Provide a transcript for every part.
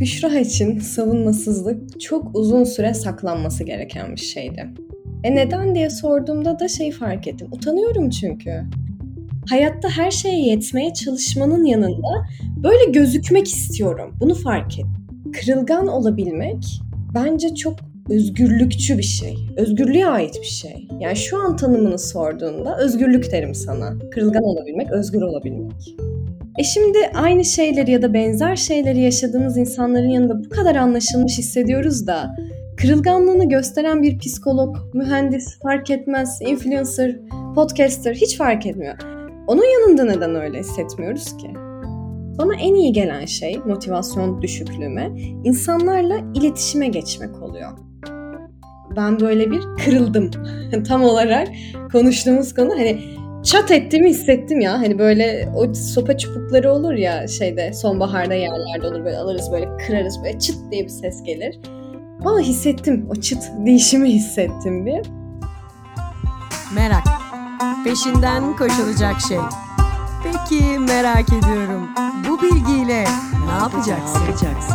Büşra için savunmasızlık çok uzun süre saklanması gereken bir şeydi. E neden diye sorduğumda da şey fark ettim. Utanıyorum çünkü. Hayatta her şeye yetmeye çalışmanın yanında böyle gözükmek istiyorum. Bunu fark ettim. Kırılgan olabilmek bence çok özgürlükçü bir şey. Özgürlüğe ait bir şey. Yani şu an tanımını sorduğunda özgürlük derim sana. Kırılgan olabilmek, özgür olabilmek. E şimdi aynı şeyleri ya da benzer şeyleri yaşadığımız insanların yanında bu kadar anlaşılmış hissediyoruz da kırılganlığını gösteren bir psikolog, mühendis fark etmez, influencer, podcaster hiç fark etmiyor. Onun yanında neden öyle hissetmiyoruz ki? Bana en iyi gelen şey motivasyon düşüklüğüme insanlarla iletişime geçmek oluyor. Ben böyle bir kırıldım. Tam olarak konuştuğumuz konu hani çat ettiğimi hissettim ya. Hani böyle o sopa çubukları olur ya şeyde sonbaharda yerlerde olur böyle alırız böyle kırarız böyle çıt diye bir ses gelir. Valla hissettim o çıt değişimi hissettim bir. Merak. Peşinden koşulacak şey. Peki merak ediyorum. Bu bilgiyle ne yapacaksın? Ne yapacaksın?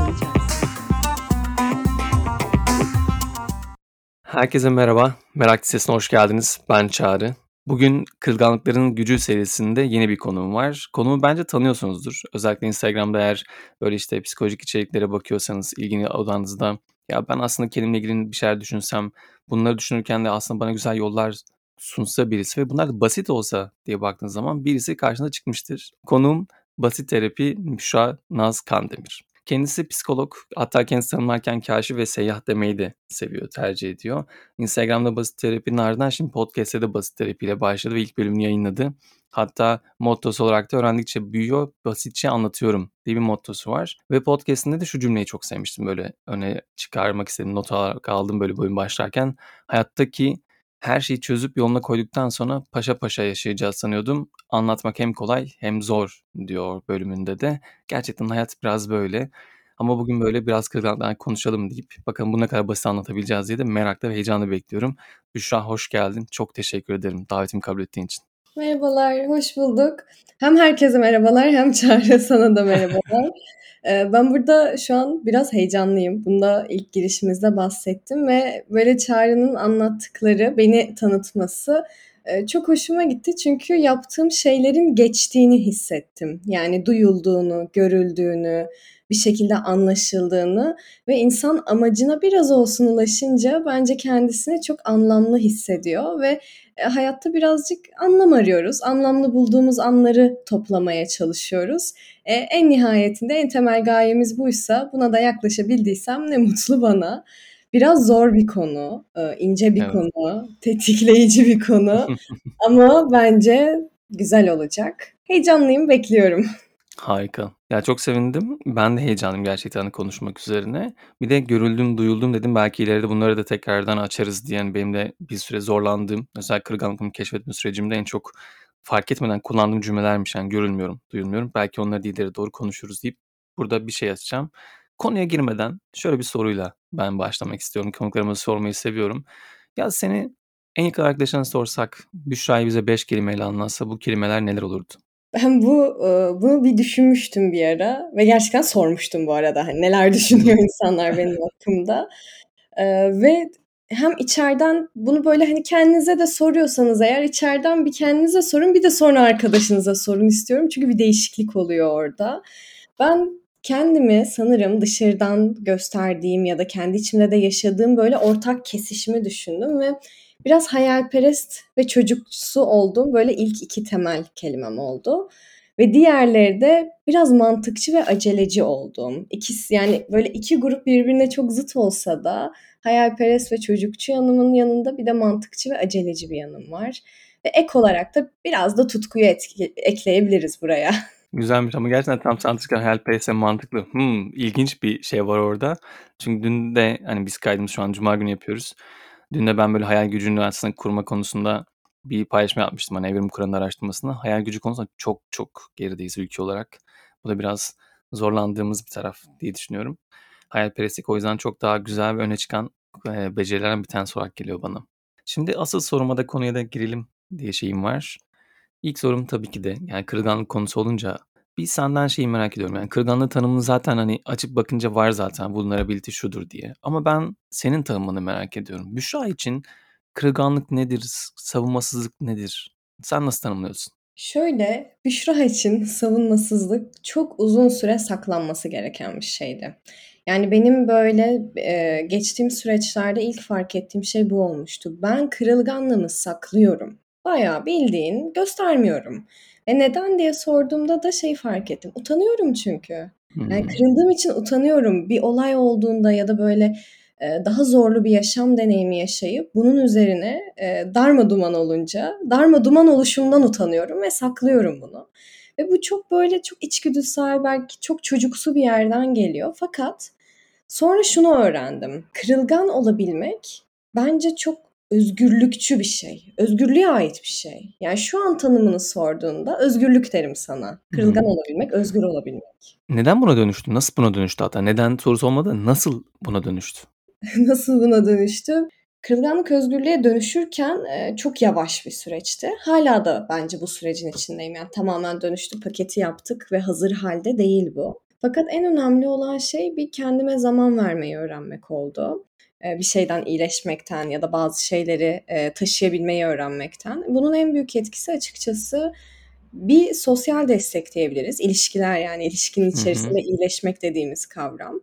Herkese merhaba. Merak Listesi'ne hoş geldiniz. Ben Çağrı. Bugün Kırılganlıkların Gücü serisinde yeni bir konuğum var. Konuğu bence tanıyorsunuzdur. Özellikle Instagram'da eğer böyle işte psikolojik içeriklere bakıyorsanız ilgini odanızda ya ben aslında kendimle ilgili bir şeyler düşünsem, bunları düşünürken de aslında bana güzel yollar sunsa birisi ve bunlar da basit olsa diye baktığınız zaman birisi karşına çıkmıştır. Konuğum Basit Terapi Müşra Naz Kandemir. Kendisi psikolog, hatta kendisi tanımlarken kaşif ve seyyah demeyi de seviyor, tercih ediyor. Instagram'da basit terapinin ardından şimdi podcast'te de basit terapiyle başladı ve ilk bölümünü yayınladı. Hatta mottosu olarak da öğrendikçe büyüyor, basitçe anlatıyorum diye bir mottosu var. Ve podcastinde de şu cümleyi çok sevmiştim böyle öne çıkarmak istedim. Not olarak aldım böyle bölüm başlarken. Hayattaki her şeyi çözüp yoluna koyduktan sonra paşa paşa yaşayacağız sanıyordum. Anlatmak hem kolay hem zor diyor bölümünde de. Gerçekten hayat biraz böyle. Ama bugün böyle biraz kırıklıktan konuşalım deyip bakalım bu ne kadar basit anlatabileceğiz diye de merakla ve heyecanla bekliyorum. Büşra hoş geldin. Çok teşekkür ederim davetimi kabul ettiğin için. Merhabalar, hoş bulduk. Hem herkese merhabalar hem Çağrı sana da merhabalar. Ee, ben burada şu an biraz heyecanlıyım. Bunda ilk girişimizde bahsettim ve böyle Çağrı'nın anlattıkları, beni tanıtması e, çok hoşuma gitti. Çünkü yaptığım şeylerin geçtiğini hissettim. Yani duyulduğunu, görüldüğünü, bir şekilde anlaşıldığını ve insan amacına biraz olsun ulaşınca bence kendisini çok anlamlı hissediyor ve hayatta birazcık anlam arıyoruz. Anlamlı bulduğumuz anları toplamaya çalışıyoruz. E, en nihayetinde en temel gayemiz buysa buna da yaklaşabildiysem ne mutlu bana. Biraz zor bir konu, e, ince bir evet. konu, tetikleyici bir konu ama bence güzel olacak. Heyecanlıyım, bekliyorum. Harika. Ya çok sevindim. Ben de heyecanlıyım gerçekten hani konuşmak üzerine. Bir de görüldüm, duyuldum dedim. Belki ileride bunları da tekrardan açarız diye. Yani benim de bir süre zorlandığım, özellikle kırılganlığımı keşfetme sürecimde en çok fark etmeden kullandığım cümlelermiş. Yani görülmüyorum, duyulmuyorum. Belki onları da ileri doğru konuşuruz deyip burada bir şey açacağım. Konuya girmeden şöyle bir soruyla ben başlamak istiyorum. Konuklarıma sormayı seviyorum. Ya seni en yakın arkadaşına sorsak, Büşra'yı bize beş kelimeyle anlatsa bu kelimeler neler olurdu? Ben bu bunu bir düşünmüştüm bir ara ve gerçekten sormuştum bu arada. Hani neler düşünüyor insanlar benim hakkımda. ve hem içeriden bunu böyle hani kendinize de soruyorsanız eğer içeriden bir kendinize sorun bir de sonra arkadaşınıza sorun istiyorum. Çünkü bir değişiklik oluyor orada. Ben kendimi sanırım dışarıdan gösterdiğim ya da kendi içimde de yaşadığım böyle ortak kesişimi düşündüm ve biraz hayalperest ve çocuksu olduğum böyle ilk iki temel kelimem oldu. Ve diğerleri de biraz mantıkçı ve aceleci olduğum. İkisi yani böyle iki grup birbirine çok zıt olsa da hayalperest ve çocukçu yanımın yanında bir de mantıkçı ve aceleci bir yanım var. Ve ek olarak da biraz da tutkuyu etki, ekleyebiliriz buraya. Güzelmiş ama gerçekten tam sanatçılar hayalperest ve mantıklı. Hmm, ilginç bir şey var orada. Çünkü dün de hani biz kaydımız şu an cuma günü yapıyoruz. Dün de ben böyle hayal gücünü aslında kurma konusunda bir paylaşma yapmıştım. Hani Evrim Kur'an'ın araştırmasında. Hayal gücü konusunda çok çok gerideyiz ülke olarak. Bu da biraz zorlandığımız bir taraf diye düşünüyorum. Hayalperestlik o yüzden çok daha güzel ve öne çıkan e, becerilerden bir tanesi olarak geliyor bana. Şimdi asıl soruma da konuya da girelim diye şeyim var. İlk sorum tabii ki de yani kırılganlık konusu olunca bir senden şeyi merak ediyorum. Yani kırılganlığı tanımını zaten hani açıp bakınca var zaten vulnerability şudur diye. Ama ben senin tanımını merak ediyorum. Büşra için kırılganlık nedir? Savunmasızlık nedir? Sen nasıl tanımlıyorsun? Şöyle, Büşra için savunmasızlık çok uzun süre saklanması gereken bir şeydi. Yani benim böyle e, geçtiğim süreçlerde ilk fark ettiğim şey bu olmuştu. Ben kırılganlığımı saklıyorum. Bayağı bildiğin göstermiyorum. E neden diye sorduğumda da şey fark ettim. Utanıyorum çünkü. Yani kırıldığım için utanıyorum. Bir olay olduğunda ya da böyle e, daha zorlu bir yaşam deneyimi yaşayıp bunun üzerine e, darma duman olunca darma duman oluşumdan utanıyorum ve saklıyorum bunu. Ve bu çok böyle çok içgüdüsel belki çok çocuksu bir yerden geliyor. Fakat sonra şunu öğrendim. Kırılgan olabilmek bence çok özgürlükçü bir şey. Özgürlüğe ait bir şey. Yani şu an tanımını sorduğunda özgürlük derim sana. Kırılgan Hmm. olabilmek, özgür olabilmek. Neden buna dönüştü? Nasıl buna dönüştü hatta? Neden sorusu olmadı. Nasıl buna dönüştü? Nasıl buna dönüştü? Kırılganlık özgürlüğe dönüşürken e, çok yavaş bir süreçti. Hala da bence bu sürecin içindeyim. Yani tamamen dönüştü, paketi yaptık ve hazır halde değil bu. Fakat en önemli olan şey bir kendime zaman vermeyi öğrenmek oldu. E, bir şeyden iyileşmekten ya da bazı şeyleri e, taşıyabilmeyi öğrenmekten. Bunun en büyük etkisi açıkçası bir sosyal destek diyebiliriz. İlişkiler yani ilişkinin Hı hı. içerisinde iyileşmek dediğimiz kavram.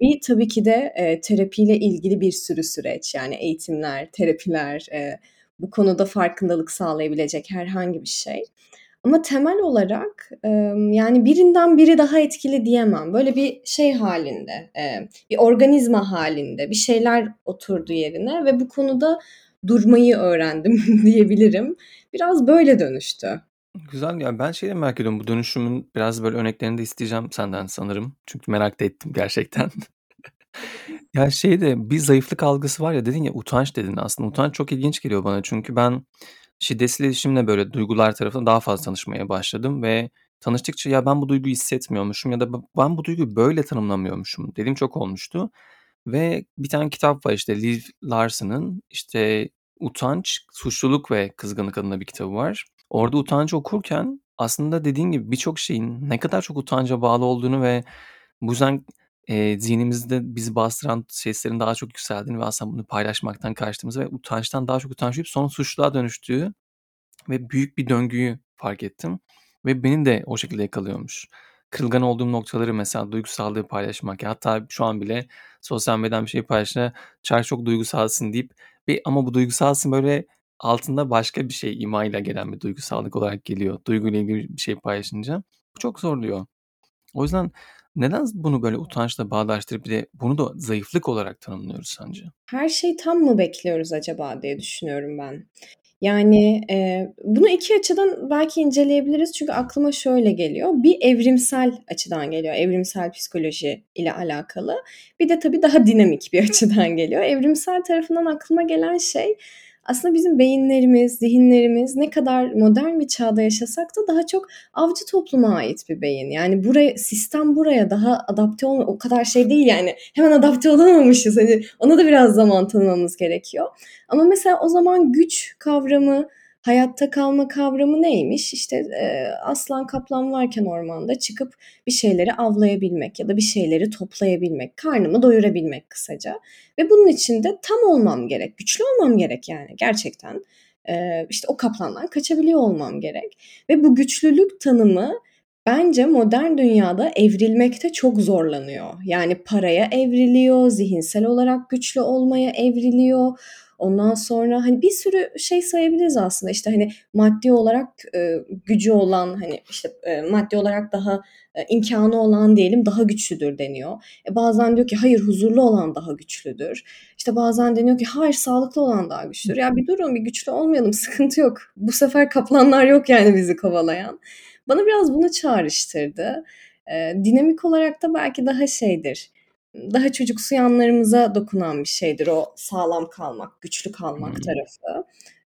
Bir tabii ki de e, terapiyle ilgili bir sürü süreç yani eğitimler, terapiler, e, bu konuda farkındalık sağlayabilecek herhangi bir şey. Ama temel olarak e, yani birinden biri daha etkili diyemem. Böyle bir şey halinde, e, bir organizma halinde bir şeyler oturdu yerine ve bu konuda durmayı öğrendim diyebilirim. Biraz böyle dönüştü. Güzel ya ben şeyi merak ediyorum bu dönüşümün biraz böyle örneklerini de isteyeceğim senden sanırım. Çünkü merak da ettim gerçekten. ya şeyde bir zayıflık algısı var ya dedin ya utanç dedin aslında. Utanç çok ilginç geliyor bana çünkü ben şiddetsiz iletişimle böyle duygular tarafında daha fazla tanışmaya başladım ve tanıştıkça ya ben bu duyguyu hissetmiyormuşum ya da ben bu duyguyu böyle tanımlamıyormuşum dediğim çok olmuştu. Ve bir tane kitap var işte Liv Larson'ın işte Utanç, Suçluluk ve Kızgınlık adında bir kitabı var. Orada utancı okurken aslında dediğin gibi birçok şeyin ne kadar çok utanca bağlı olduğunu ve bu yüzden e, zihnimizde bizi bastıran seslerin daha çok yükseldiğini ve aslında bunu paylaşmaktan kaçtığımızı ve utançtan daha çok utançlayıp sonra suçluğa dönüştüğü ve büyük bir döngüyü fark ettim. Ve beni de o şekilde yakalıyormuş. Kırılgan olduğum noktaları mesela duygusallığı paylaşmak. Hatta şu an bile sosyal medyadan bir şey paylaşına çar çok duygusalsın deyip bir, ama bu duygusalsın böyle altında başka bir şey imayla gelen bir duygusallık olarak geliyor. Duyguyla ilgili bir şey paylaşınca. Bu çok zorluyor. O yüzden neden bunu böyle utançla bağdaştırıp bir de bunu da zayıflık olarak tanımlıyoruz sence? Her şeyi tam mı bekliyoruz acaba diye düşünüyorum ben. Yani e, bunu iki açıdan belki inceleyebiliriz çünkü aklıma şöyle geliyor. Bir evrimsel açıdan geliyor, evrimsel psikoloji ile alakalı. Bir de tabii daha dinamik bir açıdan geliyor. Evrimsel tarafından aklıma gelen şey aslında bizim beyinlerimiz, zihinlerimiz ne kadar modern bir çağda yaşasak da daha çok avcı topluma ait bir beyin. Yani buraya sistem buraya daha adapte olma o kadar şey değil yani. Hemen adapte olamamışız. Hani ona da biraz zaman tanımamız gerekiyor. Ama mesela o zaman güç kavramı, hayatta kalma kavramı neymiş? İşte e, aslan kaplan varken ormanda çıkıp bir şeyleri avlayabilmek ya da bir şeyleri toplayabilmek, karnımı doyurabilmek kısaca. Ve bunun için de tam olmam gerek, güçlü olmam gerek yani gerçekten. E, işte o kaplandan kaçabiliyor olmam gerek. Ve bu güçlülük tanımı bence modern dünyada evrilmekte çok zorlanıyor. Yani paraya evriliyor, zihinsel olarak güçlü olmaya evriliyor. Ondan sonra hani bir sürü şey sayabiliriz aslında. İşte hani maddi olarak e, gücü olan hani işte e, maddi olarak daha e, imkanı olan diyelim daha güçlüdür deniyor. E, bazen diyor ki hayır huzurlu olan daha güçlüdür. İşte bazen deniyor ki hayır sağlıklı olan daha güçlüdür. Ya bir durun bir güçlü olmayalım sıkıntı yok. Bu sefer kaplanlar yok yani bizi kovalayan. Bana biraz bunu çağrıştırdı. E, dinamik olarak da belki daha şeydir daha çocuksu yanlarımıza dokunan bir şeydir o sağlam kalmak, güçlü kalmak Hmm. tarafı.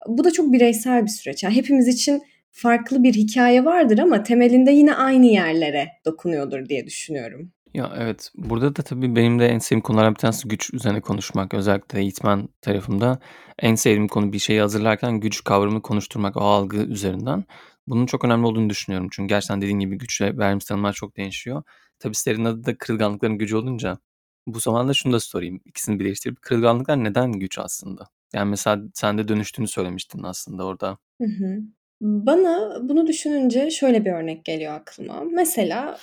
Bu da çok bireysel bir süreç. Yani hepimiz için farklı bir hikaye vardır ama temelinde yine aynı yerlere dokunuyordur diye düşünüyorum. Ya evet. Burada da tabii benim de en sevdiğim konulardan bir tanesi güç üzerine konuşmak. Özellikle eğitmen tarafında en sevdiğim konu bir şeyi hazırlarken güç kavramını konuşturmak o algı üzerinden. Bunun çok önemli olduğunu düşünüyorum. Çünkü gerçekten dediğin gibi güçle verdiğimiz tanımlar çok değişiyor. Tabii serinin adı da kırılganlıkların gücü olunca bu zamanda şunu da sorayım. İkisini birleştirip kırılganlıklar neden güç aslında? Yani mesela sen de dönüştüğünü söylemiştin aslında orada. Hı hı. Bana bunu düşününce şöyle bir örnek geliyor aklıma. Mesela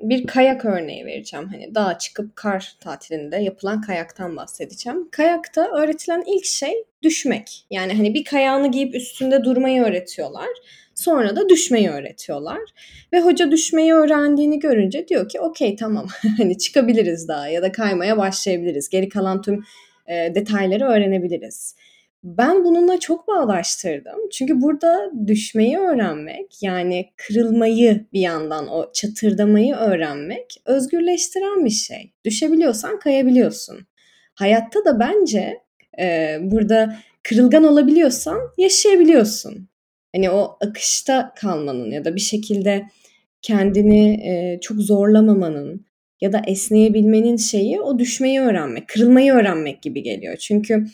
bir kayak örneği vereceğim. Hani dağa çıkıp kar tatilinde yapılan kayaktan bahsedeceğim. Kayakta öğretilen ilk şey düşmek. Yani hani bir kayağını giyip üstünde durmayı öğretiyorlar. Sonra da düşmeyi öğretiyorlar. Ve hoca düşmeyi öğrendiğini görünce diyor ki okey tamam hani çıkabiliriz daha ya da kaymaya başlayabiliriz. Geri kalan tüm e, detayları öğrenebiliriz. Ben bununla çok bağdaştırdım. Çünkü burada düşmeyi öğrenmek, yani kırılmayı bir yandan o çatırdamayı öğrenmek özgürleştiren bir şey. Düşebiliyorsan kayabiliyorsun. Hayatta da bence e, burada kırılgan olabiliyorsan yaşayabiliyorsun. Hani o akışta kalmanın ya da bir şekilde kendini e, çok zorlamamanın ya da esneyebilmenin şeyi o düşmeyi öğrenmek, kırılmayı öğrenmek gibi geliyor. Çünkü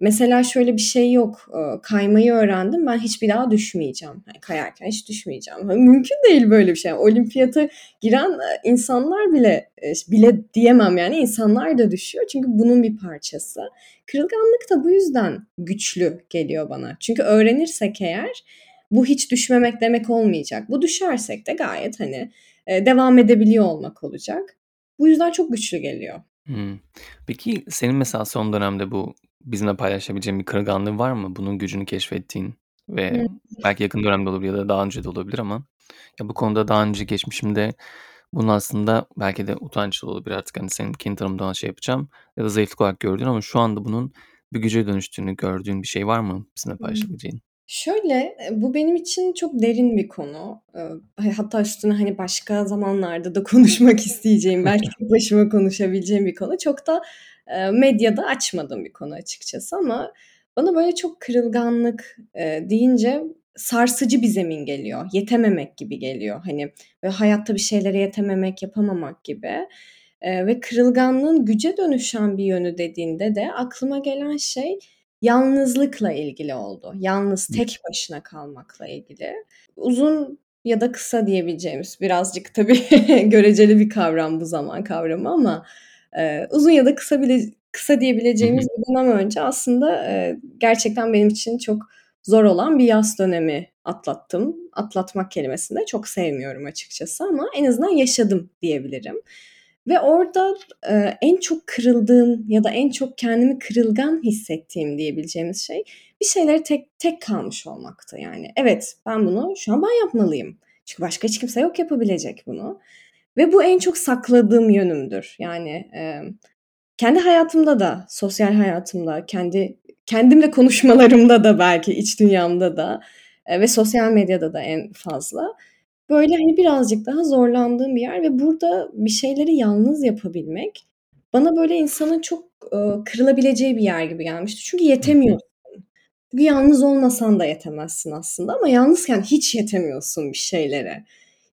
Mesela şöyle bir şey yok. Kaymayı öğrendim. Ben hiçbir daha düşmeyeceğim. Yani kayarken hiç düşmeyeceğim. Mümkün değil böyle bir şey. Olimpiyata giren insanlar bile bile diyemem yani insanlar da düşüyor. Çünkü bunun bir parçası. Kırılganlık da bu yüzden güçlü geliyor bana. Çünkü öğrenirsek eğer bu hiç düşmemek demek olmayacak. Bu düşersek de gayet hani devam edebiliyor olmak olacak. Bu yüzden çok güçlü geliyor. Hımm. Peki senin mesela son dönemde bu bizimle paylaşabileceğin bir kırılganlığın var mı? Bunun gücünü keşfettiğin ve Hı. belki yakın dönemde olur ya da daha önce de olabilir ama ya bu konuda daha önce geçmişimde bunun aslında belki de utançlı olabilir artık hani senin kendi tanımından şey yapacağım ya da zayıflık olarak gördüğün ama şu anda bunun bir güce dönüştüğünü gördüğün bir şey var mı bizimle paylaşabileceğin? Şöyle, bu benim için çok derin bir konu. Hatta üstüne, hani, başka zamanlarda da konuşmak isteyeceğim, belki tek başıma konuşabileceğim bir konu. Çok da, eee, medyada açmadığım bir konu açıkçası ama bana böyle çok kırılganlık, deyince sarsıcı bir zemin geliyor. Yetememek gibi geliyor. Hani, böyle hayatta bir şeylere yetememek, yapamamak gibi. Ve kırılganlığın güce dönüşen bir yönü dediğinde de aklıma gelen şey yalnızlıkla ilgili oldu. Yalnız, tek başına kalmakla ilgili. Uzun ya da kısa diyebileceğimiz birazcık tabii göreceli bir kavram bu zaman kavramı ama, eee, uzun ya da kısa bile kısa diyebileceğimiz bir dönem önce aslında, eee, gerçekten benim için çok zor olan bir yaz dönemi atlattım. Atlatmak kelimesini de çok sevmiyorum açıkçası ama en azından yaşadım diyebilirim. Ve orada, eee, en çok kırıldığım ya da en çok kendimi kırılgan hissettiğim diyebileceğimiz şey bir şeylere tek tek kalmış olmaktı yani. Evet, ben bunu şu an ben yapmalıyım. Çünkü başka hiç kimse yok yapabilecek bunu ve bu en çok sakladığım yönümdür. Yani, emm, kendi hayatımda da, sosyal hayatımda, kendi kendimle konuşmalarımda da belki iç dünyamda da, eee, ve sosyal medyada da en fazla Böyle, hani, birazcık daha zorlandığım bir yer ve burada bir şeyleri yalnız yapabilmek bana, böyle, insanın çok, ııı, kırılabileceği bir yer gibi gelmişti. Çünkü yetemiyorsun. Çünkü yalnız olmasan da yetemezsin aslında ama yalnızken hiç yetemiyorsun bir şeylere.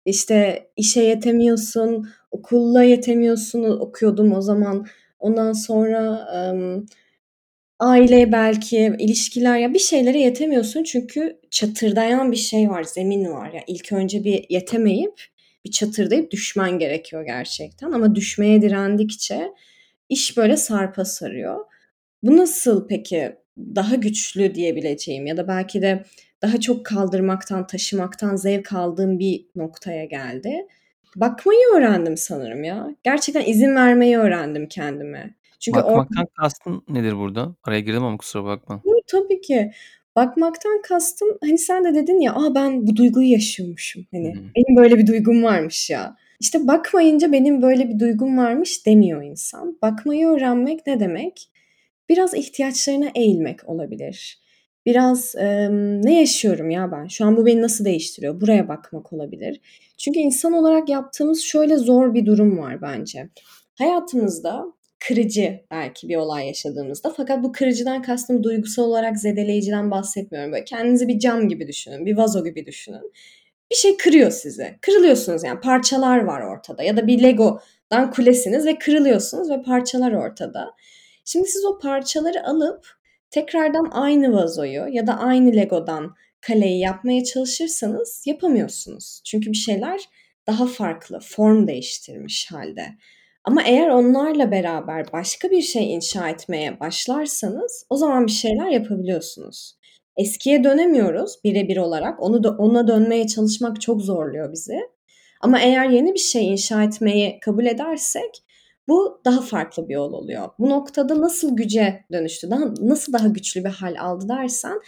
İşte, işe yetemiyorsun, okulla yetemiyorsun. Okuyordum o zaman. Ondan sonra, emm Aile belki, ilişkiler ya bir şeylere yetemiyorsun çünkü çatırdayan bir şey var, zemin var. Ya, ilk önce bir yetemeyip, bir çatırdayıp düşmen gerekiyor gerçekten ama düşmeye direndikçe iş böyle sarpa sarıyor. Bu nasıl peki daha güçlü diyebileceğim ya da belki de daha çok kaldırmaktan, taşımaktan zevk aldığım bir noktaya geldi. Bakmayı öğrendim sanırım ya. Gerçekten izin vermeyi öğrendim kendime. Çünkü Bakmaktan kastın nedir burada? Araya girdim ama kusura bakma. Yo, tabii ki. Bakmaktan kastım, hani, sen de dedin ya, "A, ben bu duyguyu yaşıyormuşum." Hı Hani, hı. "Benim böyle bir duygum varmış ya." İşte, bakmayınca "Benim böyle bir duygum varmış." demiyor insan. Bakmayı öğrenmek ne demek? Biraz ihtiyaçlarına eğilmek olabilir. Biraz, emm, "Ne yaşıyorum ya ben? Şu an bu beni nasıl değiştiriyor?" Buraya bakmak olabilir. Çünkü insan olarak yaptığımız şöyle zor bir durum var bence. Hayatımızda kırıcı belki bir olay yaşadığımızda fakat bu kırıcıdan kastım duygusal olarak zedeleyiciden bahsetmiyorum. Böyle kendinizi bir cam gibi düşünün, bir vazo gibi düşünün. Bir şey kırıyor sizi. Kırılıyorsunuz yani parçalar var ortada ya da bir Lego'dan kulesiniz ve kırılıyorsunuz ve parçalar ortada. Şimdi siz o parçaları alıp tekrardan aynı vazoyu ya da aynı Lego'dan kaleyi yapmaya çalışırsanız yapamıyorsunuz. Çünkü bir şeyler daha farklı, form değiştirmiş halde. Ama eğer onlarla beraber başka bir şey inşa etmeye başlarsanız o zaman bir şeyler yapabiliyorsunuz. Eskiye dönemiyoruz birebir olarak. Onu da ona dönmeye çalışmak çok zorluyor bizi. Ama eğer yeni bir şey inşa etmeyi kabul edersek bu daha farklı bir yol oluyor. Bu noktada nasıl güce dönüştü, daha, nasıl daha güçlü bir hal aldı dersen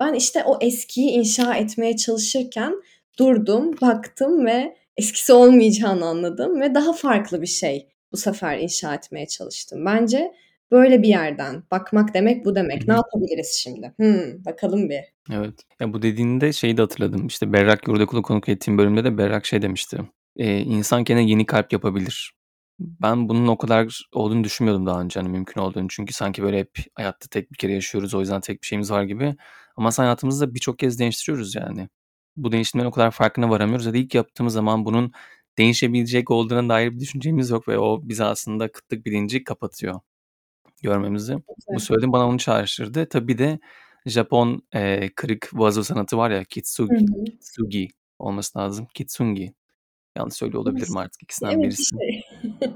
ben işte o eskiyi inşa etmeye çalışırken durdum, baktım ve eskisi olmayacağını anladım ve daha farklı bir şey bu sefer inşa etmeye çalıştım. Bence böyle bir yerden bakmak demek bu demek. Hı Ne yapabiliriz şimdi? Hımm, bakalım bir. Evet. Ya, bu dediğinde şeyi de hatırladım. İşte Berrak Yurdakul'u konuk ettiğim bölümde de Berrak şey demişti. Eee, insan kendine yeni kalp yapabilir. Ben bunun o kadar olduğunu düşünmüyordum daha önce, hani, mümkün olduğunu. Çünkü sanki böyle hep hayatta tek bir kere yaşıyoruz, o yüzden tek bir şeyimiz var gibi. Ama hayatımızı da birçok kez değiştiriyoruz yani. Bu değişimlerin o kadar farkına varamıyoruz ya da ilk yaptığımız zaman bunun değişebilecek olduğuna dair bir düşüncemiz yok ve o bize aslında kıtlık bilinci kapatıyor görmemizi. Bu Evet. söylediğin bana onu çağrıştırdı. Tabii bir de Japon, eee, kırık vazo sanatı var ya, Hı kitsugi hı. kitsugi olması lazım. Kitsungi. Yanlış söylüyor olabilirim artık ikisinden Evet, bir birisi. şey.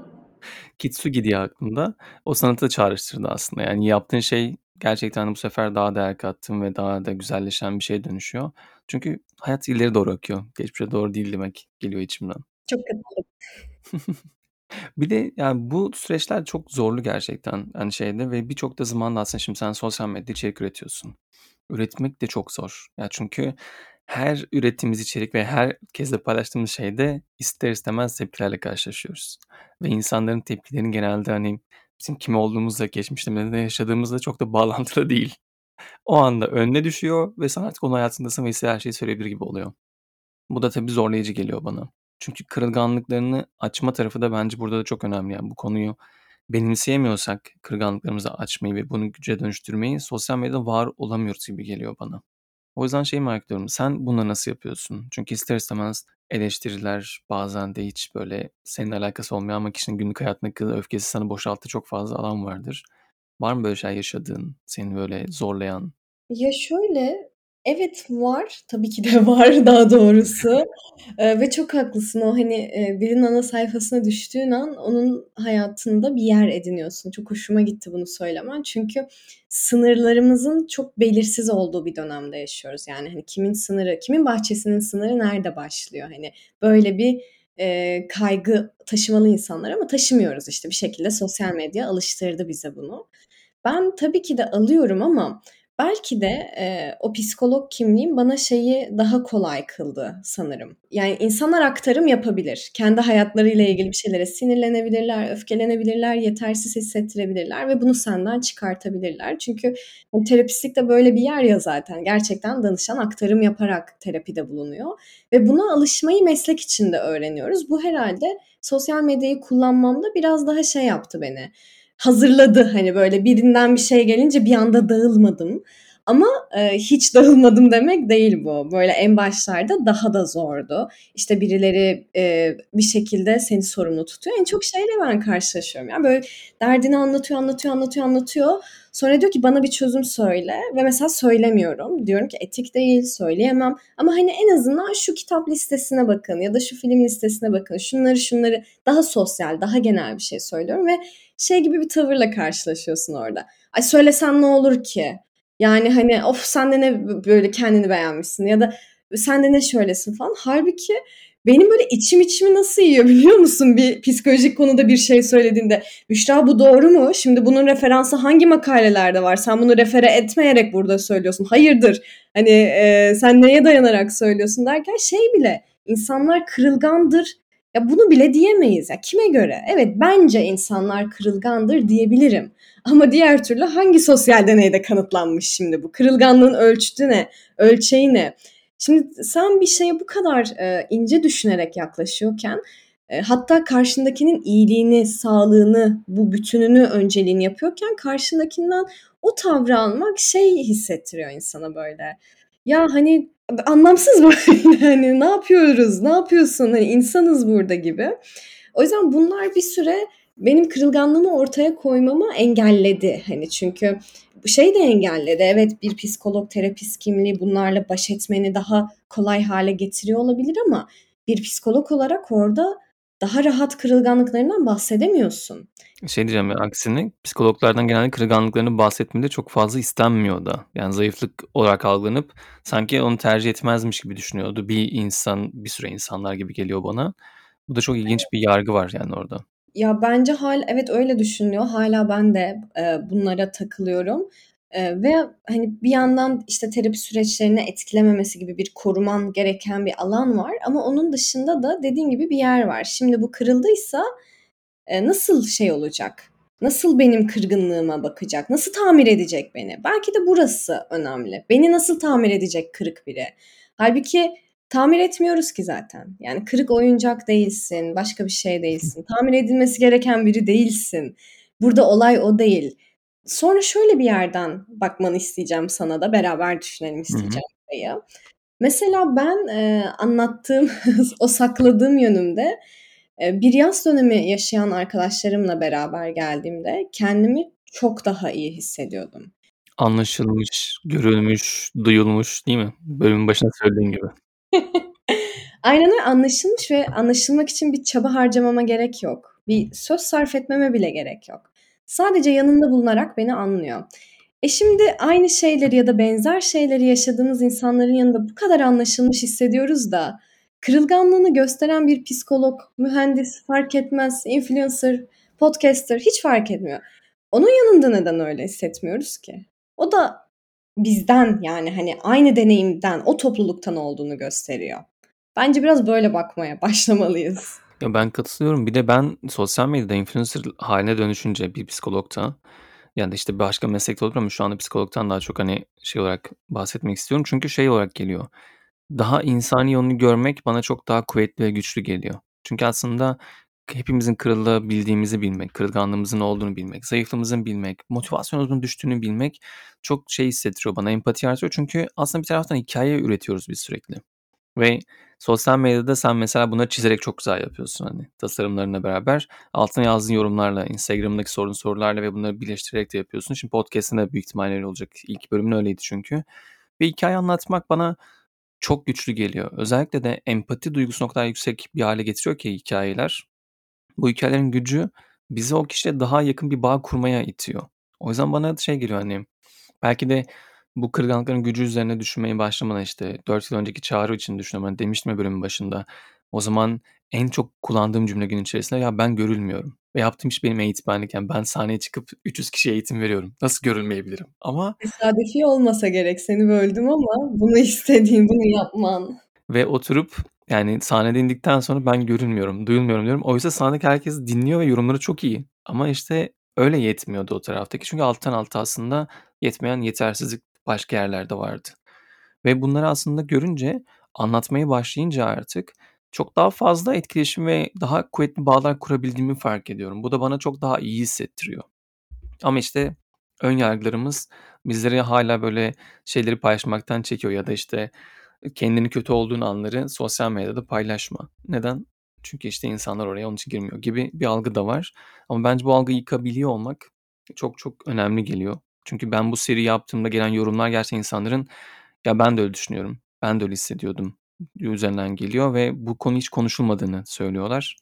Kitsugi diye aklımda. O sanatı da çağrıştırdı aslında. Yani yaptığın şey gerçekten bu sefer daha değer kattığın ve daha da güzelleşen bir şeye dönüşüyor. Çünkü hayat ileri doğru akıyor. Geçmişe doğru değil demek geliyor içimden. Çok katılıyorum. Bir de yani bu süreçler çok zorlu gerçekten hani şeyde ve birçok da zamanda aslında şimdi sen sosyal medyada içerik üretiyorsun. Üretmek de çok zor. Ya çünkü her ürettiğimiz içerik ve herkesle paylaştığımız şeyde ister istemez tepkilerle karşılaşıyoruz. Ve insanların tepkilerini genelde hani bizim kim olduğumuzla, geçmişte ne yaşadığımızla çok da bağlantılı değil. O anda önüne düşüyor ve sen artık onun hayatındasın ve istediğin her şeyi söyleyebilir gibi oluyor. Bu da tabii zorlayıcı geliyor bana. Çünkü kırılganlıklarını açma tarafı da bence burada da çok önemli. Yani bu konuyu benimseyemiyorsak kırılganlıklarımızı açmayı ve bunu güce dönüştürmeyi sosyal medyada var olamıyoruz gibi geliyor bana. O yüzden şeyi merak ediyorum. Sen bunu nasıl yapıyorsun? Çünkü ister istemez eleştiriler bazen de hiç böyle seninle alakası olmayan ama kişinin günlük hayatındaki öfkesi sana boşalttığı çok fazla alan vardır. Var mı böyle şey yaşadığın, seni böyle zorlayan? Ya şöyle, evet var. Tabii ki de var daha doğrusu. Eee, ve çok haklısın. O, hani, eee, birinin ana sayfasına düştüğün an onun hayatında bir yer ediniyorsun. Çok hoşuma gitti bunu söylemen. Çünkü sınırlarımızın çok belirsiz olduğu bir dönemde yaşıyoruz. Yani, hani, kimin sınırı, kimin bahçesinin sınırı nerede başlıyor? Hani, böyle bir, eee, kaygı taşımalı insanlar ama taşımıyoruz işte. Bir şekilde sosyal medya alıştırdı bize bunu. Ben tabii ki de alıyorum ama belki de, eee, o psikolog kimliğim bana şeyi daha kolay kıldı sanırım. Yani insanlar aktarım yapabilir. Kendi hayatlarıyla ilgili bir şeylere sinirlenebilirler, öfkelenebilirler, yetersiz hissettirebilirler ve bunu senden çıkartabilirler. Çünkü hani terapistlik de böyle bir yer ya zaten. Gerçekten danışan aktarım yaparak terapide bulunuyor ve buna alışmayı meslek içinde öğreniyoruz. Bu herhâlde sosyal medyayı kullanmamda biraz daha şey yaptı beni, hazırladı. Hani, böyle birinden bir şey gelince bir anda dağılmadım ama, eee, hiç dağılmadım demek değil bu. Böyle en başlarda daha da zordu. İşte birileri, eee, bir şekilde seni sorumlu tutuyor. En çok şeyle ben karşılaşıyorum ya, böyle derdini anlatıyor, anlatıyor, anlatıyor, anlatıyor. Sonra diyor ki bana bir çözüm söyle ve mesela söylemiyorum. Diyorum ki etik değil, söyleyemem ama, hani, en azından şu kitap listesine bakın ya da şu film listesine bakın. Şunları şunları daha sosyal, daha genel bir şey söylüyorum ve şey gibi bir tavırla karşılaşıyorsun orada. Ay söylesen ne olur ki? Yani, hani, of sen de ne böyle kendini beğenmişsin ya da sen de ne şöylesin falan. Hâlbuki benim böyle içim içimi nasıl yiyor biliyor musun bir psikolojik konuda bir şey söylediğinde? Büşra bu doğru mu? Şimdi bunun referansı hangi makalelerde var? Sen bunu refere etmeyerek burada söylüyorsun. Hayırdır? Hani, eee, sen neye dayanarak söylüyorsun derken şey bile insanlar kırılgandır. Ya bunu bile diyemeyiz. Ya kime göre? Evet, bence insanlar kırılgandır diyebilirim ama diğer türlü hangi sosyal deneyde kanıtlanmış şimdi bu? Kırılganlığın ölçütü ne? Ölçeği ne? Şimdi sen bir şeye bu kadar, eee, ince düşünerek yaklaşıyorken, eee, hatta karşındakinin iyiliğini, sağlığını, bu bütününü önceliğini yapıyorken karşındakinden o tavrı almak şey hissettiriyor insana böyle. Ya, hani, anlamsız böyle, hani, ne yapıyoruz, ne yapıyorsun, hani, insanız burada gibi. O yüzden bunlar bir süre benim kırılganlığımı ortaya koymamı engelledi. Hani, çünkü bu şey de engelledi. Evet bir psikolog, terapist kimliği bunlarla baş etmeni daha kolay hale getiriyor olabilir ama bir psikolog olarak orada daha rahat kırılganlıklarından bahsedemiyorsun. Şey diyeceğim ya aksine psikologlardan genelde kırılganlıklarını bahsetmede çok fazla istenmiyor da. Yani zayıflık olarak algılanıp sanki onu tercih etmezmiş gibi düşünüyordu. Bir insan, bir süre insanlar gibi geliyor bana. Bu da çok ilginç bir yargı var yani orada. Ya bence hala evet öyle düşünüyor. Hala ben de e, bunlara takılıyorum. E, ve hani bir yandan işte terapi süreçlerini etkilememesi gibi bir koruman gereken bir alan var. Ama onun dışında da dediğin gibi bir yer var. Şimdi bu kırıldıysa e, nasıl şey olacak? Nasıl benim kırgınlığıma bakacak? Nasıl tamir edecek beni? Belki de burası önemli. Beni nasıl tamir edecek kırık biri? Halbuki tamir etmiyoruz ki zaten. Yani kırık oyuncak değilsin, başka bir şey değilsin. Tamir edilmesi gereken biri değilsin. Burada olay o değil. Sonra şöyle bir yerden bakmanı isteyeceğim sana da beraber düşünelim isteyeceğim burayı. Mesela ben e, anlattığım o sakladığım yönümde e, bir yaz dönemi yaşayan arkadaşlarımla beraber geldiğimde kendimi çok daha iyi hissediyordum. Anlaşılmış, görülmüş, duyulmuş değil mi? Bölümün başında söylediğin gibi. Aynen öyle anlaşılmış ve anlaşılmak için bir çaba harcamama gerek yok. Bir söz sarf etmeme bile gerek yok. Sadece yanında bulunarak beni anlıyor. E şimdi aynı şeyleri ya da benzer şeyleri yaşadığımız insanların yanında bu kadar anlaşılmış hissediyoruz da kırılganlığını gösteren bir psikolog, mühendis fark etmez, influencer, podcaster hiç fark etmiyor. Onun yanında neden öyle hissetmiyoruz ki? O da bizden yani hani aynı deneyimden, o topluluktan olduğunu gösteriyor. Bence biraz böyle bakmaya başlamalıyız. Ya ben katılıyorum. Bir de ben sosyal medyada influencer haline dönüşünce bir psikologta yani da işte başka meslekte olur ama şu anda psikologtan daha çok hani şey olarak bahsetmek istiyorum. Çünkü şey olarak geliyor. Daha insani yönünü görmek bana çok daha kuvvetli ve güçlü geliyor. Çünkü aslında hepimizin kırılabildiğimizi bilmek, kırılganlığımızın olduğunu bilmek, zayıflığımızın bilmek, motivasyonumuzun düştüğünü bilmek çok şey hissettiriyor bana, empati artırıyor. Çünkü aslında bir taraftan hikaye üretiyoruz biz sürekli. Ve sosyal medyada sen mesela bunları çizerek çok güzel yapıyorsun hani tasarımlarına beraber. Altına yazdığın yorumlarla, Instagram'daki sorun sorularla ve bunları birleştirerek de yapıyorsun. Şimdi podcast'ın da büyük ihtimalle öyle olacak. İlk bölümün öyleydi çünkü. Ve hikaye anlatmak bana çok güçlü geliyor. Özellikle de empati duygusu o kadar yüksek bir hale getiriyor ki hikayeler. Bu hikayelerin gücü bizi o kişiyle daha yakın bir bağ kurmaya itiyor. O yüzden bana şey geliyor hani belki de bu kırgınlıkların gücü üzerine düşünmeye başlamadan işte 4 yıl önceki çağrı için düşünüyorum. Hani demiştim ya bölümün başında. O zaman en çok kullandığım cümle gün içerisinde ya ben görülmüyorum. Ve yaptığım iş benim eğitmenlik. Yani ben sahneye çıkıp 300 kişiye eğitim veriyorum. Nasıl görülmeyebilirim? Ama Tesadüfi olmasa gerek seni böldüm ama bunu istediğin, bunu yapman. ve oturup yani sahnede indikten sonra ben görünmüyorum, duyulmuyorum diyorum. Oysa sahnedeki herkes dinliyor ve yorumları çok iyi. Ama işte öyle yetmiyordu o taraftaki. Çünkü alttan alta aslında yetmeyen yetersizlik başka yerlerde vardı. Ve bunları aslında görünce, anlatmaya başlayınca artık çok daha fazla etkileşim ve daha kuvvetli bağlar kurabildiğimi fark ediyorum. Bu da bana çok daha iyi hissettiriyor. Ama işte ön yargılarımız bizleri hala böyle şeyleri paylaşmaktan çekiyor ya da işte kendini kötü olduğun anları sosyal medyada paylaşma. Neden? Çünkü işte insanlar oraya onun için girmiyor gibi bir algı da var. Ama bence bu algıyı yıkabiliyor olmak çok çok önemli geliyor. Çünkü ben bu seri yaptığımda gelen yorumlar gerçekten insanların ya ben de öyle düşünüyorum, ben de öyle hissediyordum üzerinden geliyor ve bu konu hiç konuşulmadığını söylüyorlar.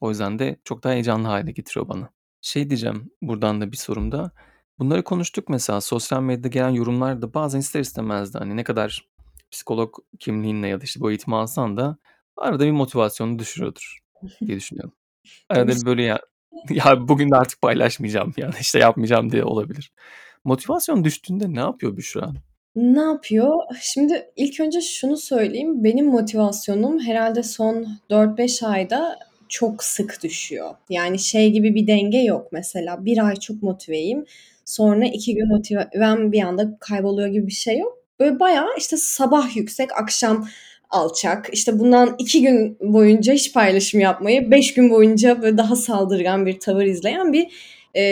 O yüzden de çok daha heyecanlı hale getiriyor bana. Şey diyeceğim buradan da bir sorumda. Bunları konuştuk mesela sosyal medyada gelen yorumlar da bazen ister istemez de hani ne kadar psikolog kimliğinle ya da işte bu eğitimi alsan da arada bir motivasyonu düşürüyordur diye düşünüyorum. Arada bir böyle ya ya bugün de artık paylaşmayacağım ya da işte yapmayacağım diye olabilir. Motivasyon düştüğünde ne yapıyor Büşra? Ne yapıyor? Şimdi ilk önce şunu söyleyeyim. Benim motivasyonum herhalde son 4-5 ayda çok sık düşüyor. Yani şey gibi bir denge yok mesela. Bir ay çok motiveyim. Sonra iki gün motivem bir anda kayboluyor gibi bir şey yok. Böyle bayağı işte sabah yüksek, akşam alçak. İşte bundan iki gün boyunca hiç paylaşım yapmayı, beş gün boyunca böyle daha saldırgan bir tavır izleyen bir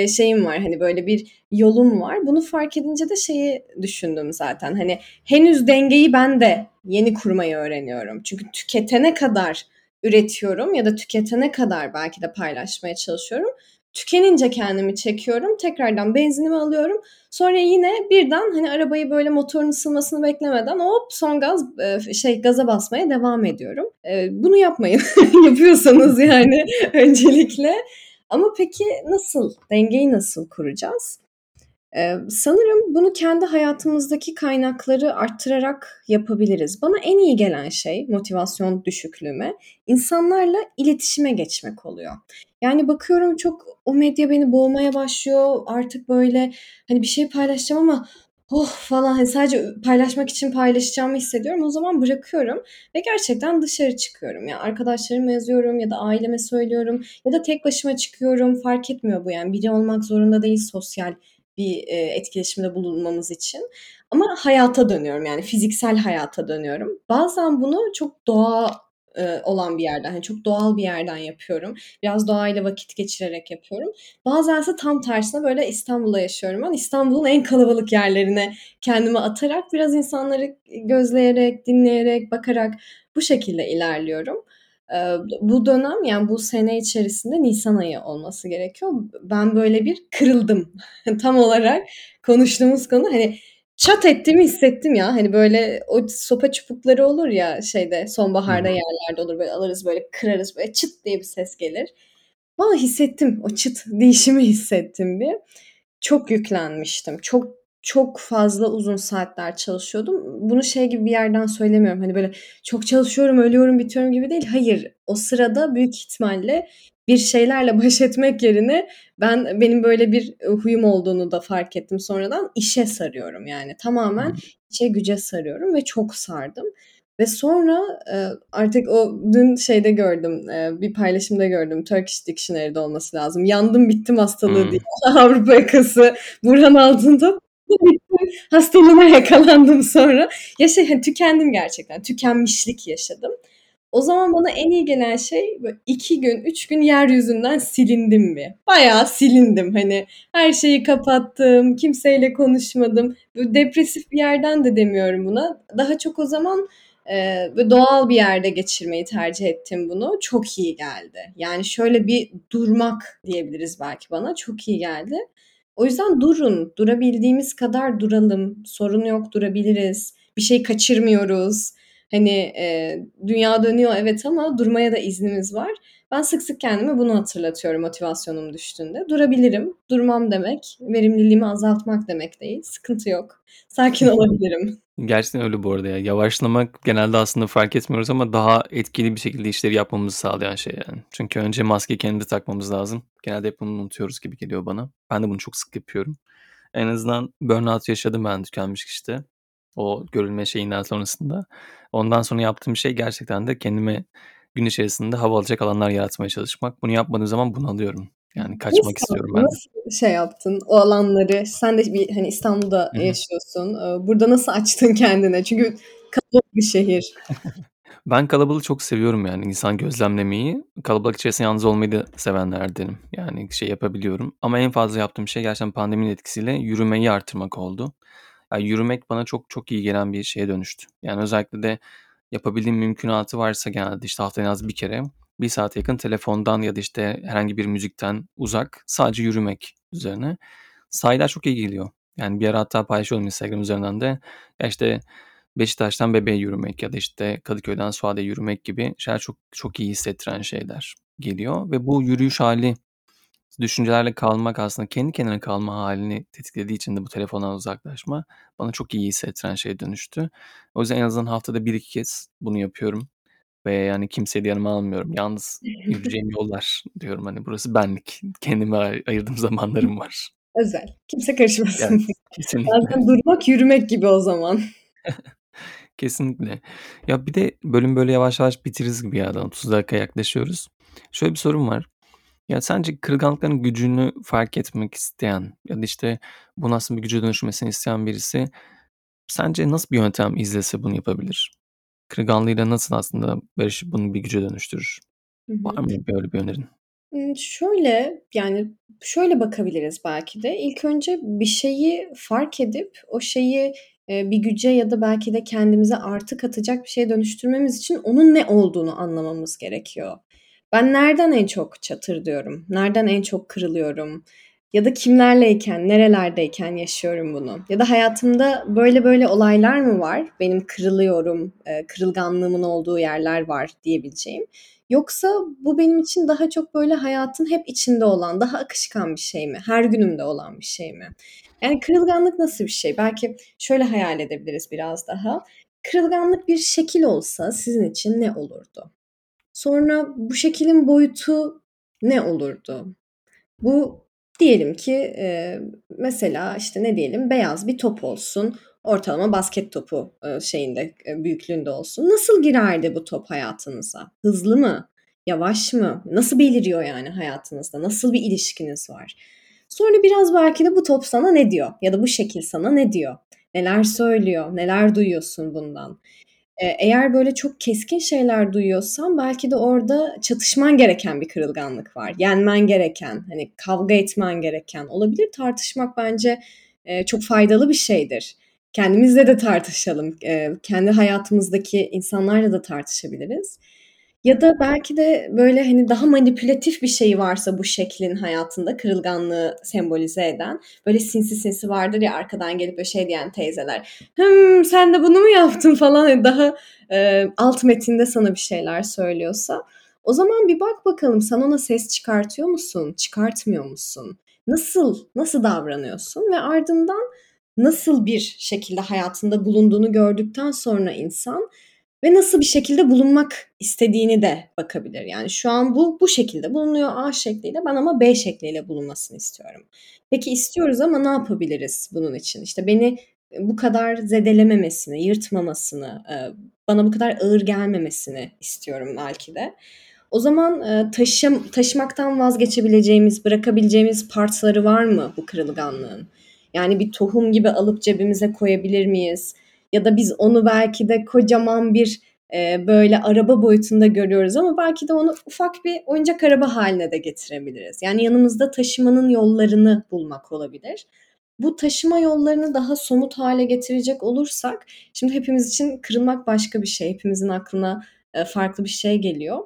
şeyim var. Hani böyle bir yolum var. Bunu fark edince de şeyi düşündüm zaten. Hani henüz dengeyi ben de yeni kurmayı öğreniyorum. Çünkü tüketene kadar üretiyorum ya da tüketene kadar belki de paylaşmaya çalışıyorum. Tükenince kendimi çekiyorum. Tekrardan benzinimi alıyorum. Sonra yine birden hani arabayı böyle motorun ısınmasını beklemeden hop son gaz şey gaza basmaya devam ediyorum. Bunu yapmayın. Yapıyorsanız yani öncelikle. Ama peki nasıl? Dengeyi nasıl kuracağız? Ee, sanırım bunu kendi hayatımızdaki kaynakları arttırarak yapabiliriz. Bana en iyi gelen şey motivasyon düşüklüğüme insanlarla iletişime geçmek oluyor. Yani bakıyorum çok o medya beni boğmaya başlıyor. Artık böyle hani bir şey paylaşacağım ama oh falan hani sadece paylaşmak için paylaşacağımı hissediyorum. O zaman bırakıyorum ve gerçekten dışarı çıkıyorum. Yani arkadaşlarıma yazıyorum ya da aileme söylüyorum ya da tek başıma çıkıyorum. Fark etmiyor bu yani. Biri olmak zorunda değil sosyal bir e, etkileşimde bulunmamız için. Ama hayata dönüyorum yani fiziksel hayata dönüyorum. Bazen bunu çok doğa e, olan bir yerden, yani çok doğal bir yerden yapıyorum. Biraz doğayla vakit geçirerek yapıyorum. Bazen ise tam tersine böyle İstanbul'da yaşıyorum ben. İstanbul'un en kalabalık yerlerine kendimi atarak biraz insanları gözleyerek, dinleyerek, bakarak bu şekilde ilerliyorum. Bu dönem yani bu sene içerisinde Nisan ayı olması gerekiyor. Ben böyle bir kırıldım. Tam olarak konuştuğumuz konu hani çat ettiğimi hissettim ya. Hani böyle o sopa çubukları olur ya şeyde sonbaharda yerlerde olur böyle alırız böyle kırarız böyle çıt diye bir ses gelir. Valla hissettim o çıt değişimi hissettim bir. Çok yüklenmiştim. Çok çok fazla uzun saatler çalışıyordum. Bunu şey gibi bir yerden söylemiyorum. Hani böyle çok çalışıyorum, ölüyorum, bitiyorum gibi değil. Hayır. O sırada büyük ihtimalle bir şeylerle baş etmek yerine ben benim böyle bir huyum olduğunu da fark ettim sonradan. işe sarıyorum yani. Tamamen işe güce sarıyorum ve çok sardım. Ve sonra artık o dün şeyde gördüm, bir paylaşımda gördüm. Turkish Dictionary'de olması lazım. Yandım bittim hastalığı hmm. diye. Avrupa yakası Burhan altında hastalığına yakalandım sonra. Ya şey tükendim gerçekten. Tükenmişlik yaşadım. O zaman bana en iyi gelen şey iki gün, üç gün yeryüzünden silindim mi? Bayağı silindim. Hani her şeyi kapattım, kimseyle konuşmadım. Böyle depresif bir yerden de demiyorum buna. Daha çok o zaman e, böyle doğal bir yerde geçirmeyi tercih ettim bunu. Çok iyi geldi. Yani şöyle bir durmak diyebiliriz belki bana. Çok iyi geldi. O yüzden durun. Durabildiğimiz kadar duralım. Sorun yok durabiliriz. Bir şey kaçırmıyoruz. Hani e, dünya dönüyor evet ama durmaya da iznimiz var. Ben sık sık kendime bunu hatırlatıyorum motivasyonum düştüğünde. Durabilirim. Durmam demek, verimliliğimi azaltmak demek değil. Sıkıntı yok. Sakin olabilirim. Gerçekten öyle bu arada ya. Yavaşlamak genelde aslında fark etmiyoruz ama daha etkili bir şekilde işleri yapmamızı sağlayan şey yani. Çünkü önce maske kendi takmamız lazım. Genelde hep bunu unutuyoruz gibi geliyor bana. Ben de bunu çok sık yapıyorum. En azından burnout yaşadım ben tükenmiş işte. O görülme şeyinden sonrasında. Ondan sonra yaptığım şey gerçekten de kendime gün içerisinde hava alacak alanlar yaratmaya çalışmak. Bunu yapmadığım zaman bunu alıyorum. Yani kaçmak nasıl, istiyorum ben. Nasıl şey yaptın o alanları? Sen de bir hani İstanbul'da Hı-hı. yaşıyorsun. Burada nasıl açtın kendine? Çünkü kalabalık bir şehir. ben kalabalığı çok seviyorum yani insan gözlemlemeyi. Kalabalık içerisinde yalnız olmayı da sevenlerdenim. Yani şey yapabiliyorum. Ama en fazla yaptığım şey gerçekten pandeminin etkisiyle yürümeyi artırmak oldu. Yani yürümek bana çok çok iyi gelen bir şeye dönüştü. Yani özellikle de yapabildiğim mümkünatı varsa genelde işte haftada en az bir kere bir saate yakın telefondan ya da işte herhangi bir müzikten uzak sadece yürümek üzerine. Sahiller çok iyi geliyor. Yani bir ara hatta paylaşıyorum Instagram üzerinden de. Ya işte Beşiktaş'tan bebeğe yürümek ya da işte Kadıköy'den Suade'ye yürümek gibi şeyler çok çok iyi hissettiren şeyler geliyor. Ve bu yürüyüş hali düşüncelerle kalmak aslında kendi kendine kalma halini tetiklediği için de bu telefondan uzaklaşma bana çok iyi hissettiren şeye dönüştü. O yüzden en azından haftada bir iki kez bunu yapıyorum. Ve yani kimseyi de yanıma almıyorum. Yalnız yürüyeceğim yollar diyorum. Hani burası benlik. Kendime ay- ayırdığım zamanlarım var. Özel. Kimse karışmasın. Yani, kesinlikle. Zaten durmak yürümek gibi o zaman. kesinlikle. Ya bir de bölüm böyle yavaş yavaş bitiririz gibi ya. 30 dakika yaklaşıyoruz. Şöyle bir sorum var. Ya sence kırılganlıkların gücünü fark etmek isteyen ya da işte bu nasıl bir güce dönüşmesini isteyen birisi sence nasıl bir yöntem izlese bunu yapabilir? Kırılganlığıyla nasıl aslında barışıp bunu bir güce dönüştürür? Hı Var hı. mı böyle bir önerin? Şöyle, yani, şöyle bakabiliriz belki de. İlk önce bir şeyi fark edip o şeyi, bir güce ya da belki de kendimize artı katacak bir şeye dönüştürmemiz için onun ne olduğunu anlamamız gerekiyor. Ben nereden en çok çatır diyorum? Nereden en çok kırılıyorum? Ya da kimlerleyken, nerelerdeyken yaşıyorum bunu? Ya da hayatımda böyle böyle olaylar mı var? Benim kırılıyorum, e, kırılganlığımın olduğu yerler var diyebileceğim. Yoksa bu benim için daha çok böyle hayatın hep içinde olan, daha akışkan bir şey mi? Her günümde olan bir şey mi? Yani kırılganlık nasıl bir şey? Belki şöyle hayal edebiliriz biraz daha. Kırılganlık bir şekil olsa sizin için ne olurdu? Sonra bu şekilin boyutu ne olurdu? Bu diyelim ki e, mesela işte ne diyelim beyaz bir top olsun. Ortalama basket topu e, şeyinde e, büyüklüğünde olsun. Nasıl girerdi bu top hayatınıza? Hızlı mı? Yavaş mı? Nasıl beliriyor yani hayatınızda? Nasıl bir ilişkiniz var? Sonra biraz belki de bu top sana ne diyor? Ya da bu şekil sana ne diyor? Neler söylüyor? Neler duyuyorsun bundan? Eğer böyle çok keskin şeyler duyuyorsan belki de orada çatışman gereken bir kırılganlık var. Yenmen gereken, hani kavga etmen gereken olabilir. Tartışmak bence çok faydalı bir şeydir. Kendimizle de tartışalım. kendi hayatımızdaki insanlarla da tartışabiliriz. Ya da belki de böyle hani daha manipülatif bir şey varsa bu şeklin hayatında kırılganlığı sembolize eden böyle sinsi sinsi vardır ya arkadan gelip böyle şey diyen teyzeler. Hım sen de bunu mu yaptın falan hani daha e, alt metinde sana bir şeyler söylüyorsa o zaman bir bak bakalım sen ona ses çıkartıyor musun? Çıkartmıyor musun? Nasıl nasıl davranıyorsun ve ardından nasıl bir şekilde hayatında bulunduğunu gördükten sonra insan ve nasıl bir şekilde bulunmak istediğini de bakabilir. Yani şu an bu bu şekilde bulunuyor A şekliyle ben ama B şekliyle bulunmasını istiyorum. Peki istiyoruz ama ne yapabiliriz bunun için? İşte beni bu kadar zedelememesini, yırtmamasını, bana bu kadar ağır gelmemesini istiyorum belki de. O zaman taşım, taşımaktan vazgeçebileceğimiz, bırakabileceğimiz parçaları var mı bu kırılganlığın? Yani bir tohum gibi alıp cebimize koyabilir miyiz? Ya da biz onu belki de kocaman bir e, böyle araba boyutunda görüyoruz ama belki de onu ufak bir oyuncak araba haline de getirebiliriz. Yani yanımızda taşımanın yollarını bulmak olabilir. Bu taşıma yollarını daha somut hale getirecek olursak, şimdi hepimiz için kırılmak başka bir şey. Hepimizin aklına e, farklı bir şey geliyor.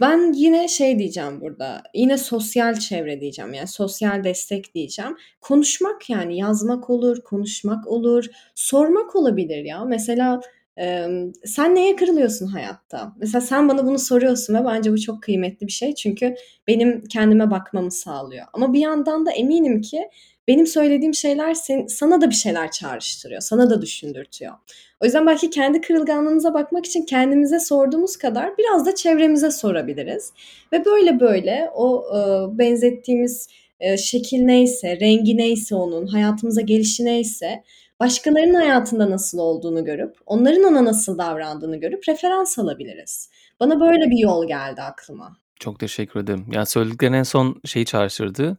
Ben yine şey diyeceğim burada. Yine sosyal çevre diyeceğim. Yani sosyal destek diyeceğim. Konuşmak yani yazmak olur, konuşmak olur, sormak olabilir ya. Mesela e, sen neye kırılıyorsun hayatta? Mesela sen bana bunu soruyorsun ve bence bu çok kıymetli bir şey. Çünkü benim kendime bakmamı sağlıyor. Ama bir yandan da eminim ki benim söylediğim şeyler sen, sana da bir şeyler çağrıştırıyor. Sana da düşündürtüyor. O yüzden belki kendi kırılganlığımıza bakmak için kendimize sorduğumuz kadar biraz da çevremize sorabiliriz. Ve böyle böyle o e, benzettiğimiz e, şekil neyse, rengi neyse onun, hayatımıza gelişi neyse, başkalarının hayatında nasıl olduğunu görüp, onların ona nasıl davrandığını görüp referans alabiliriz. Bana böyle bir yol geldi aklıma. Çok teşekkür ederim. Ya söylediklerin en son şeyi çağrıştırdı.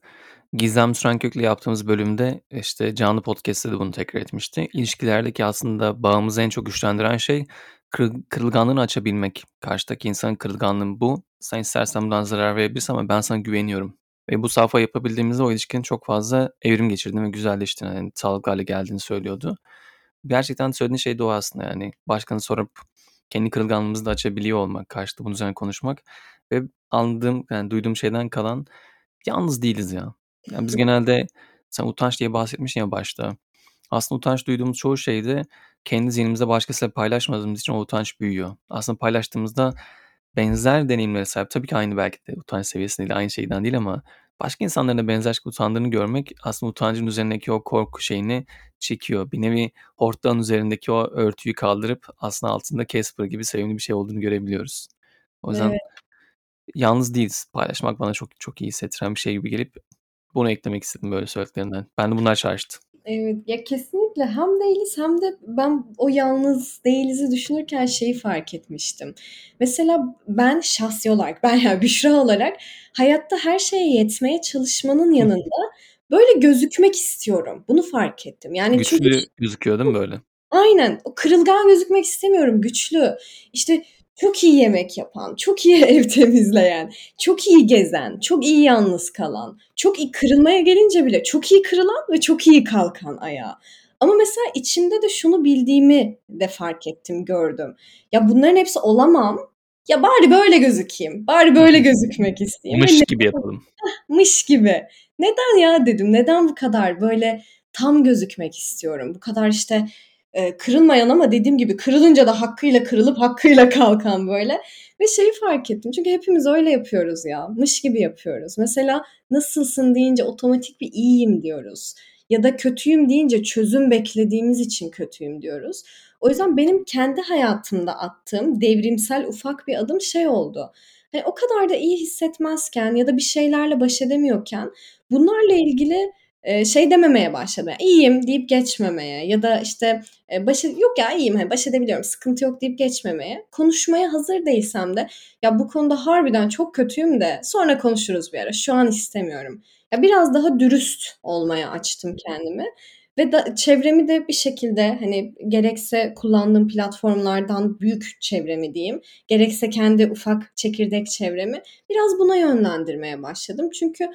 Gizem Sürenkök'le yaptığımız bölümde işte canlı podcast'te de bunu tekrar etmişti. İlişkilerdeki aslında bağımızı en çok güçlendiren şey kır, kırılganlığını açabilmek. Karşıdaki insanın kırılganlığı bu. Sen istersen bundan zarar verebilirsin ama ben sana güveniyorum. Ve bu safa yapabildiğimizde o ilişkinin çok fazla evrim geçirdiğini ve güzelleştiğini, yani sağlıklı hale geldiğini söylüyordu. Gerçekten söylediğin şey de o aslında yani. Başkanı sorup kendi kırılganlığımızı da açabiliyor olmak, karşıda bunun üzerine konuşmak ve anladığım, yani duyduğum şeyden kalan yalnız değiliz ya. Yani biz genelde sen utanç diye bahsetmişsin ya başta. Aslında utanç duyduğumuz çoğu şeyde kendi zihnimizde başkasıyla paylaşmadığımız için o utanç büyüyor. Aslında paylaştığımızda benzer deneyimlere sahip. Tabii ki aynı belki de utanç seviyesinde aynı şeyden değil ama başka insanların da benzer şekilde utandığını görmek aslında utancın üzerindeki o korku şeyini çekiyor. Bir nevi hortlan üzerindeki o örtüyü kaldırıp aslında altında Casper gibi sevimli bir şey olduğunu görebiliyoruz. O yüzden evet. yalnız değiliz. Paylaşmak bana çok çok iyi hissettiren bir şey gibi gelip bunu eklemek istedim böyle söylediklerinden. Ben de bunlar çağrıştı. Evet ya kesinlikle hem değiliz hem de ben o yalnız değilizi düşünürken şeyi fark etmiştim. Mesela ben şahsi olarak ben yani Büşra olarak hayatta her şeye yetmeye çalışmanın yanında böyle gözükmek istiyorum. Bunu fark ettim. Yani Güçlü çünkü gözüküyor değil mi böyle? Aynen. O kırılgan gözükmek istemiyorum. Güçlü. İşte çok iyi yemek yapan, çok iyi ev temizleyen, çok iyi gezen, çok iyi yalnız kalan, çok iyi kırılmaya gelince bile çok iyi kırılan ve çok iyi kalkan ayağa. Ama mesela içimde de şunu bildiğimi de fark ettim, gördüm. Ya bunların hepsi olamam. ya bari böyle gözükeyim. Bari böyle gözükmek isteyeyim. Mış gibi yapalım. mış gibi. Neden ya dedim. Neden bu kadar böyle tam gözükmek istiyorum. Bu kadar işte e, kırılmayan ama dediğim gibi kırılınca da hakkıyla kırılıp hakkıyla kalkan böyle. Ve şeyi fark ettim. Çünkü hepimiz öyle yapıyoruz ya. Mış gibi yapıyoruz. Mesela nasılsın deyince otomatik bir iyiyim diyoruz. Ya da kötüyüm deyince çözüm beklediğimiz için kötüyüm diyoruz. O yüzden benim kendi hayatımda attığım devrimsel ufak bir adım şey oldu. Hani o kadar da iyi hissetmezken ya da bir şeylerle baş edemiyorken bunlarla ilgili e, şey dememeye başladım. Yani iyiyim deyip geçmemeye ya da işte e, baş yok ya iyiyim hani baş edebiliyorum sıkıntı yok deyip geçmemeye. Konuşmaya hazır değilsem de ya bu konuda harbiden çok kötüyüm de sonra konuşuruz bir ara. Şu an istemiyorum. Ya biraz daha dürüst olmaya açtım kendimi. Ve da, çevremi de bir şekilde hani gerekse kullandığım platformlardan büyük çevremi diyeyim, gerekse kendi ufak çekirdek çevremi biraz buna yönlendirmeye başladım. Çünkü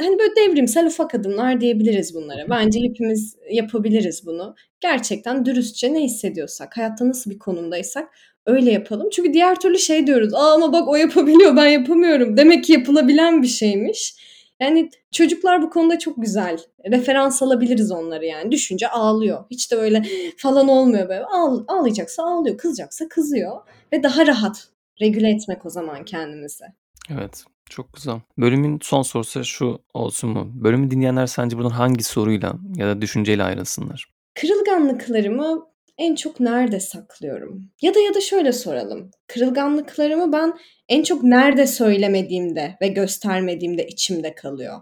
hani böyle devrimsel ufak adımlar diyebiliriz bunlara. Bence hepimiz yapabiliriz bunu. Gerçekten dürüstçe ne hissediyorsak, hayatta nasıl bir konumdaysak öyle yapalım. Çünkü diğer türlü şey diyoruz. Aa ama bak o yapabiliyor ben yapamıyorum. Demek ki yapılabilen bir şeymiş. Yani çocuklar bu konuda çok güzel. Referans alabiliriz onları yani. Düşünce ağlıyor. Hiç de öyle falan olmuyor böyle. Ağ, ağlayacaksa ağlıyor, kızacaksa kızıyor. Ve daha rahat regüle etmek o zaman kendimizi. Evet. Çok güzel. Bölümün son sorusu şu olsun mu? Bölümü dinleyenler sence buradan hangi soruyla ya da düşünceyle ayrılsınlar? Kırılganlıklarımı en çok nerede saklıyorum? Ya da ya da şöyle soralım. Kırılganlıklarımı ben en çok nerede söylemediğimde ve göstermediğimde içimde kalıyor.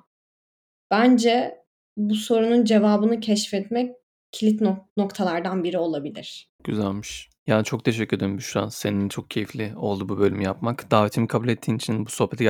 Bence bu sorunun cevabını keşfetmek kilit noktalardan biri olabilir. Güzelmiş. Yani çok teşekkür ederim Büşra. Senin çok keyifli oldu bu bölümü yapmak. Davetimi kabul ettiğin için, bu sohbeti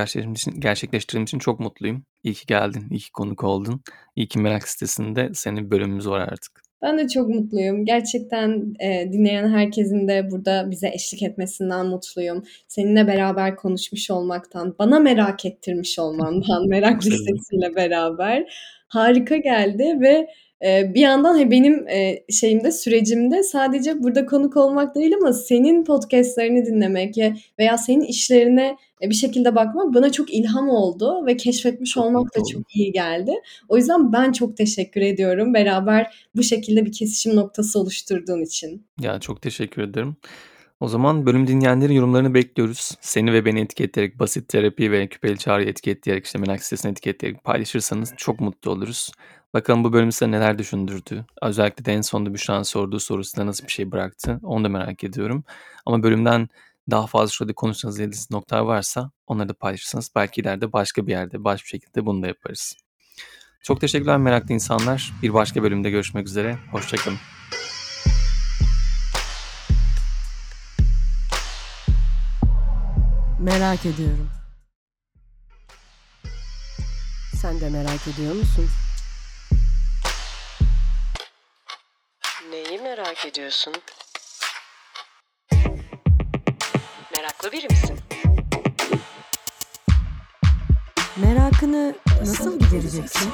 gerçekleştirdiğim için çok mutluyum. İyi ki geldin, iyi ki konuk oldun. İyi ki Merak sitesinde senin bölümümüz var artık. Ben de çok mutluyum. Gerçekten e, dinleyen herkesin de burada bize eşlik etmesinden mutluyum. Seninle beraber konuşmuş olmaktan, bana merak ettirmiş olmandan, merak listesiyle beraber harika geldi ve bir yandan hani benim şeyimde sürecimde sadece burada konuk olmak değil ama senin podcastlerini dinlemek veya senin işlerine bir şekilde bakmak bana çok ilham oldu ve keşfetmiş olmak da çok iyi geldi. O yüzden ben çok teşekkür ediyorum beraber bu şekilde bir kesişim noktası oluşturduğun için. Ya çok teşekkür ederim. O zaman bölüm dinleyenlerin yorumlarını bekliyoruz. Seni ve beni etiketleyerek basit terapi ve küpeli çağrıyı etiketleyerek işte merak sitesini etiketleyerek paylaşırsanız çok mutlu oluruz. Bakalım bu bölüm size neler düşündürdü. Özellikle de en sonunda Büşra'nın sorduğu sorusunda nasıl bir şey bıraktı. Onu da merak ediyorum. Ama bölümden daha fazla şurada konuşacağınız dediğiniz noktalar varsa onları da paylaşırsanız belki ileride başka bir yerde başka bir şekilde bunu da yaparız. Çok teşekkürler meraklı insanlar. Bir başka bölümde görüşmek üzere. Hoşçakalın. Merak ediyorum. Sen de merak ediyor musun? Neyi merak ediyorsun? Meraklı biri misin? Merakını nasıl gidereceksin?